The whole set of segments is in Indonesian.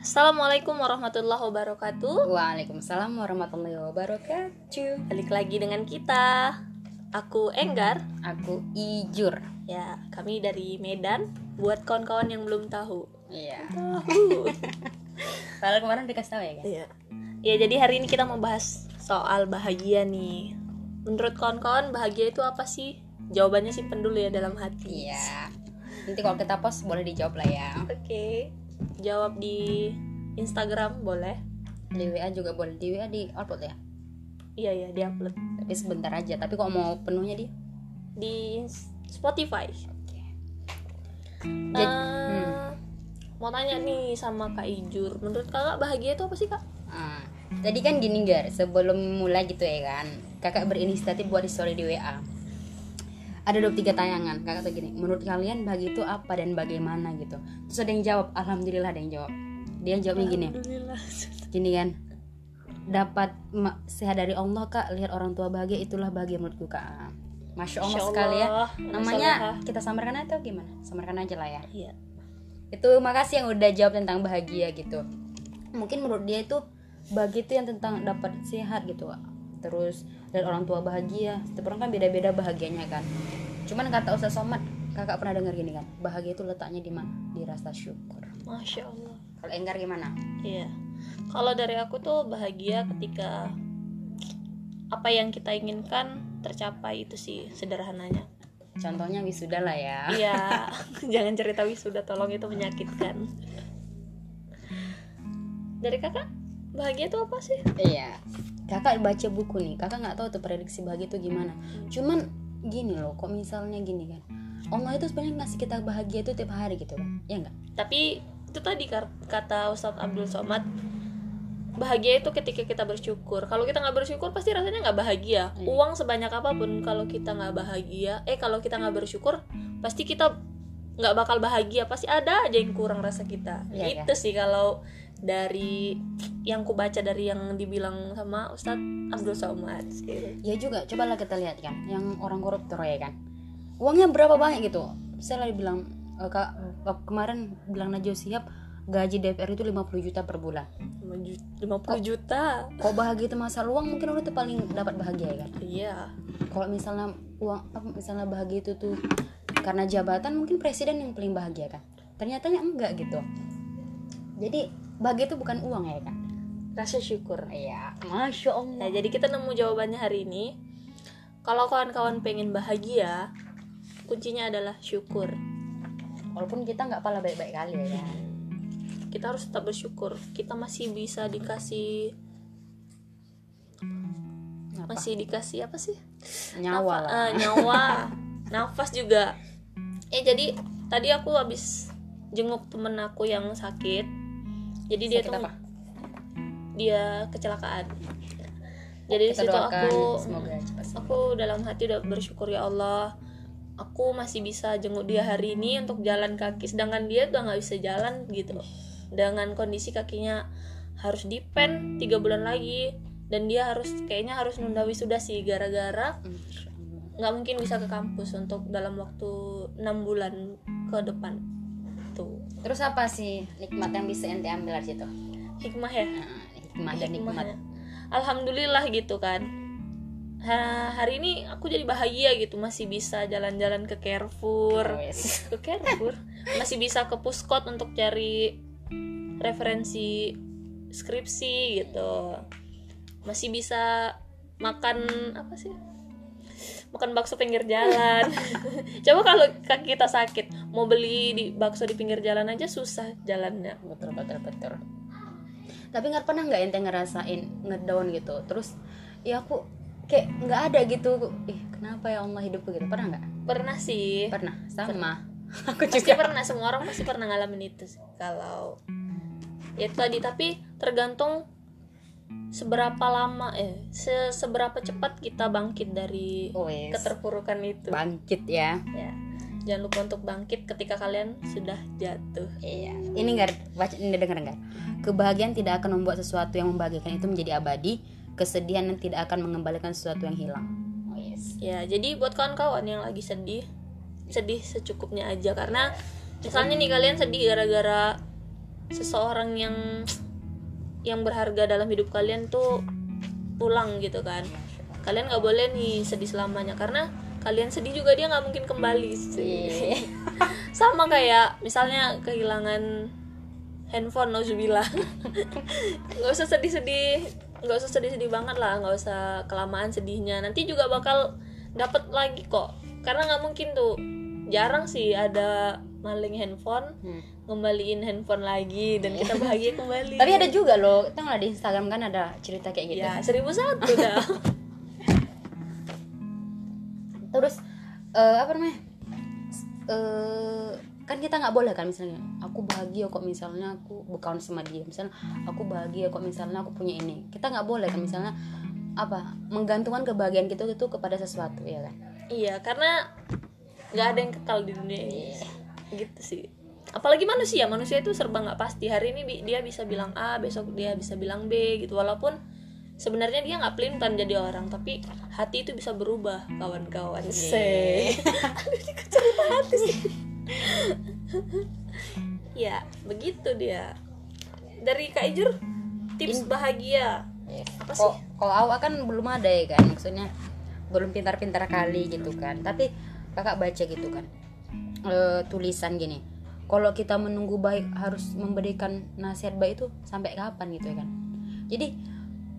Assalamualaikum warahmatullahi wabarakatuh. Waalaikumsalam warahmatullahi wabarakatuh. Balik lagi dengan kita. Aku Enggar. Aku Ijur. Ya, kami dari Medan. Buat kawan-kawan yang belum tahu. Iya. Tahu. Padahal kemarin dikasih tahu ya kan? Iya. Ya, jadi hari ini kita mau bahas soal bahagia nih. Menurut kawan-kawan bahagia itu apa sih? Jawabannya simpen dulu ya dalam hati. Iya. Nanti kalau kita post boleh dijawab lah ya. Oke. Jawab di Instagram boleh. Di WA juga boleh. Di WA di upload ya. Iya ya, diupload Tapi sebentar aja. Tapi kalau mau penuhnya di di Spotify. Oke. Eh, hmm. Mau tanya nih sama Kak Ijur, menurut kakak bahagia itu apa sih kak? Ah, tadi kan gini Gar, sebelum mulai gitu ya kan, kakak berinisiatif buat di story di WA. Ada 23 tayangan, kakak tuh gini, menurut kalian bahagia itu apa dan bagaimana gitu. Terus ada yang jawab, alhamdulillah ada yang jawab. Dia jawabnya gini, gini kan, dapat sehat dari Allah kak, lihat orang tua bahagia itulah bahagia menurutku kak. Masya Allah, Masya sekali ya. Allah, Namanya kita samarkan atau gimana? Samarkan aja lah ya Iya. itu makasih yang udah jawab tentang bahagia gitu mungkin menurut dia itu bahagia itu yang tentang dapat sehat gitu. Terus dan orang tua bahagia setiap orang kan beda-beda bahagianya kan cuman kata Ustaz Somad kakak pernah dengar gini kan bahagia itu letaknya di mana di rasa syukur Masya Allah. kalau Enggar gimana Iya. Kalau dari aku tuh bahagia ketika apa yang kita inginkan tercapai itu sih sederhananya. contohnya wisuda lah ya Iya. Jangan cerita wisuda, tolong itu menyakitkan. Dari kakak, bahagia itu apa sih? iya. Kakak baca buku nih. Kakak nggak tahu tuh prediksi bahagia itu gimana. Cuman gini loh kok misalnya gini kan. Allah itu sebenarnya ngasih kita bahagia itu tiap hari gitu kan ya enggak Tapi itu tadi kata Ustadz Abdul Somad bahagia itu ketika kita bersyukur. Kalau kita nggak bersyukur pasti rasanya nggak bahagia. Iya. uang sebanyak apa pun kalau kita nggak bahagia eh kalau kita nggak bersyukur pasti kita nggak bakal bahagia. Pasti ada aja yang kurang rasa kita. Iya, itu sih kalau dari yang ku baca dari yang dibilang sama Ustadz Abdul Somad ya juga cobalah kita lihat kan yang orang koruptor ya kan. Uangnya berapa banyak gitu? Saya lagi bilang eh, kak eh, kemarin bilang Najwa Shihab gaji DPR itu 50 juta per bulan. 50 juta? kok bahagia itu masalah uang mungkin orang itu paling dapat bahagia ya kan? Iya. Kalau misalnya uang apa misalnya bahagia itu tuh karena jabatan mungkin presiden yang paling bahagia kan? Ternyata enggak gitu. Jadi bahagia itu bukan uang ya kan rasa syukur iya masya allah Nah, jadi kita nemu jawabannya hari ini. Kalau kawan-kawan pengen bahagia, kuncinya adalah syukur. walaupun kita nggak pala baik-baik kali ya kan Kita harus tetap bersyukur. Kita masih bisa dikasih Apa? masih dikasih apa sih? nyawa Nafa- lah eh, nyawa. Nafas juga. Eh jadi tadi aku habis jenguk temen aku yang sakit. Jadi dia Sakit tuh apa? dia kecelakaan. Jadi di kita situ doakan aku semoga cepat sembuh. aku dalam hati udah bersyukur ya Allah. Aku masih bisa jenguk dia hari ini untuk jalan kaki. Sedangkan dia udah nggak bisa jalan gitu. Dengan kondisi kakinya harus dipen tiga bulan lagi. Dan dia harus kayaknya harus nunda wisuda sih. Gara-gara nggak mungkin bisa ke kampus untuk dalam waktu enam bulan ke depan Terus apa sih nikmat yang bisa ente ambil dari situ? hikmah ya? Nah, hikmah dan nikmat. Alhamdulillah gitu kan. Ha- hari ini aku jadi bahagia gitu masih bisa jalan-jalan ke Carrefour. Wes. ke Carrefour? Masih bisa ke Puskot untuk cari referensi skripsi gitu. Masih bisa makan apa sih makan bakso pinggir jalan coba kalau kaki kita sakit mau beli di bakso di pinggir jalan aja susah jalannya Betul betul betul. Tapi nggak pernah nggak ente ngerasain ngedown gitu. Terus ya aku kayak nggak ada gitu. Ih kenapa ya Allah hidupku gitu? Pernah nggak? pernah sih Pernah. Sama. Aku pasti juga. pernah semua orang pasti pernah ngalamin itu sih. kalau ya tadi tapi tergantung seberapa lama eh se- seberapa cepat kita bangkit dari Wes. keterpurukan itu Bangkit ya. ya jangan lupa untuk bangkit ketika kalian sudah jatuh Iya. Ini nggak baca ini dengar nggak? Kebahagiaan tidak akan membuat sesuatu yang membahagiakan itu menjadi abadi. Kesedihan yang tidak akan mengembalikan sesuatu yang hilang. Oh yes. ya jadi buat kawan-kawan yang lagi sedih sedih secukupnya aja karena misalnya nih kalian sedih gara-gara seseorang yang yang berharga dalam hidup kalian tuh pulang gitu kan. Kalian nggak boleh nih sedih selamanya karena kalian sedih juga dia nggak mungkin kembali sih. Sama kayak misalnya kehilangan handphone nauzubillah. Nggak usah sedih-sedih nggak usah sedih-sedih banget lah nggak usah kelamaan sedihnya. Nanti juga bakal dapat lagi kok. Karena nggak mungkin tuh. Jarang sih ada maling handphone Hmm. ngembaliin handphone lagi dan kita bahagia kembali. Tapi ada juga loh tau nggak di Instagram kan ada cerita kayak gitu. Ya seribu satu dah. Terus eh, apa namanya? Eh kan kita nggak boleh kan misalnya aku bahagia kok misalnya aku bukan sama dia misalnya aku bahagia kok misalnya aku punya ini. Kita nggak boleh kan misalnya apa menggantungkan kebahagiaan kita itu kepada sesuatu ya kan? Iya karena nggak ada yang kekal di dunia ini gitu sih. Apalagi manusia manusia itu serba nggak pasti. Hari ini bi- dia bisa bilang A besok dia bisa bilang B gitu. Walaupun sebenarnya dia nggak pelintan jadi orang tapi hati itu bisa berubah kawan-kawan. Se aduh cerita hati sih. Ya begitu dia. Dari kak Ijur tips bahagia. Apa sih? kalau awak kan belum ada ya kan maksudnya belum pintar-pintar kali gitu kan. Tapi kakak baca gitu kan eh, tulisan gini. Kalau kita menunggu baik harus memberikan nasihat baik itu sampai kapan gitu ya kan? Jadi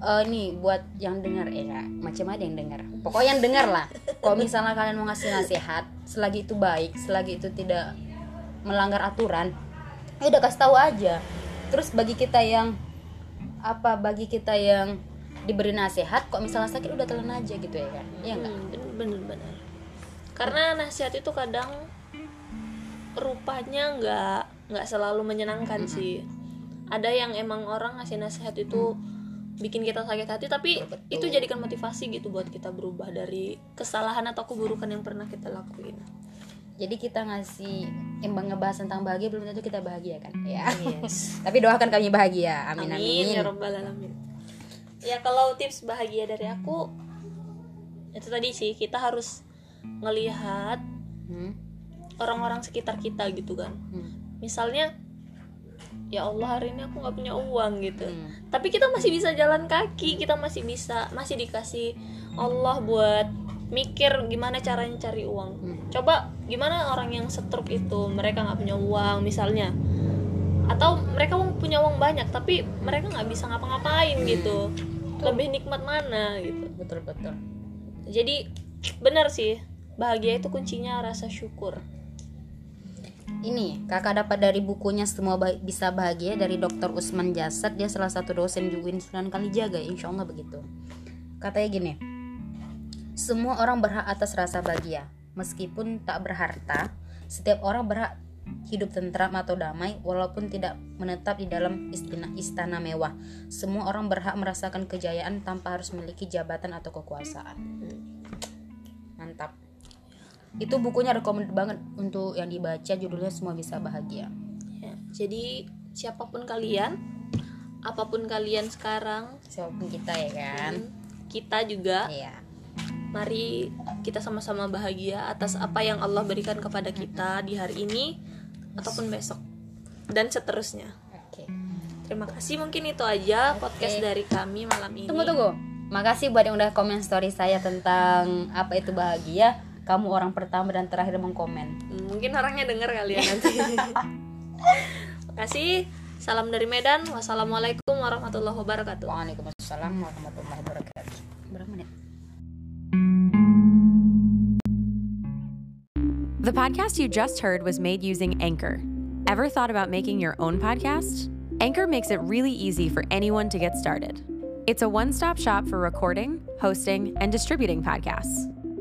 eh, nih buat yang dengar ya macam ada yang dengar. Pokoknya yang dengar lah. Kalau misalnya kalian mau ngasih nasihat selagi itu baik selagi itu tidak melanggar aturan ya udah kasih tahu aja. Terus bagi kita yang apa bagi kita yang diberi nasihat kok misalnya sakit udah telan aja gitu ya kan? Enggak Hmm, bener bener karena nasihat itu kadang rupanya nggak nggak selalu menyenangkan sih. Ada yang emang orang ngasih nasihat itu bikin kita sakit hati tapi Betul. itu jadikan motivasi gitu buat kita berubah dari kesalahan atau keburukan yang pernah kita lakuin. Jadi kita ngasih yang ngebahas tentang bahagia belum tentu kita bahagia kan? Ya yes. Tapi doakan kami bahagia. Amin amin, amin, ya robbal alamin. Ya kalau tips bahagia dari aku itu tadi sih kita harus ngelihat Hmm, orang-orang sekitar kita gitu kan. Hmm, misalnya ya Allah hari ini aku nggak punya uang gitu. Hmm. tapi kita masih bisa jalan kaki kita masih bisa masih dikasih Allah buat mikir gimana caranya cari uang. Hmm. coba gimana orang yang setruk itu mereka nggak punya uang misalnya. Atau mereka punya uang banyak tapi mereka nggak bisa ngapa-ngapain gitu. Lebih nikmat mana gitu. Betul betul. Jadi benar sih. Bahagia itu kuncinya rasa syukur ini kakak dapat dari bukunya semua Ba- bisa bahagia dari Dr. Usman Jasad. Dia salah satu dosen di Sunan Kalijaga insya Allah begitu. Katanya gini semua orang berhak atas rasa bahagia. Meskipun tak berharta setiap orang berhak hidup tentram atau damai walaupun tidak menetap di dalam istana, istana mewah. Semua orang berhak merasakan kejayaan tanpa harus memiliki jabatan atau kekuasaan. Mantap itu bukunya rekomend banget untuk yang dibaca judulnya semua bisa bahagia. Ya, jadi siapa pun kalian, apa pun kalian sekarang, siapa pun kita ya kan? Kita juga iya. mari kita sama-sama bahagia atas apa yang Allah berikan kepada kita di hari ini ataupun besok dan seterusnya. oke. Terima kasih mungkin itu aja podcast dari kami malam ini. tunggu tunggu. Makasih buat yang udah komen story saya tentang apa itu bahagia kamu orang pertama dan terakhir mengkomen Hmm, Mungkin orangnya denger kali ya nanti. Makasih. Salam dari Medan. Wassalamualaikum warahmatullahi wabarakatuh. Waalaikumsalam warahmatullahi wabarakatuh berapa menit The podcast you just heard was made using Anchor. Ever thought about making your own podcast? Anchor makes it really easy for anyone to get started. It's a one stop shop for recording, hosting, and distributing podcasts.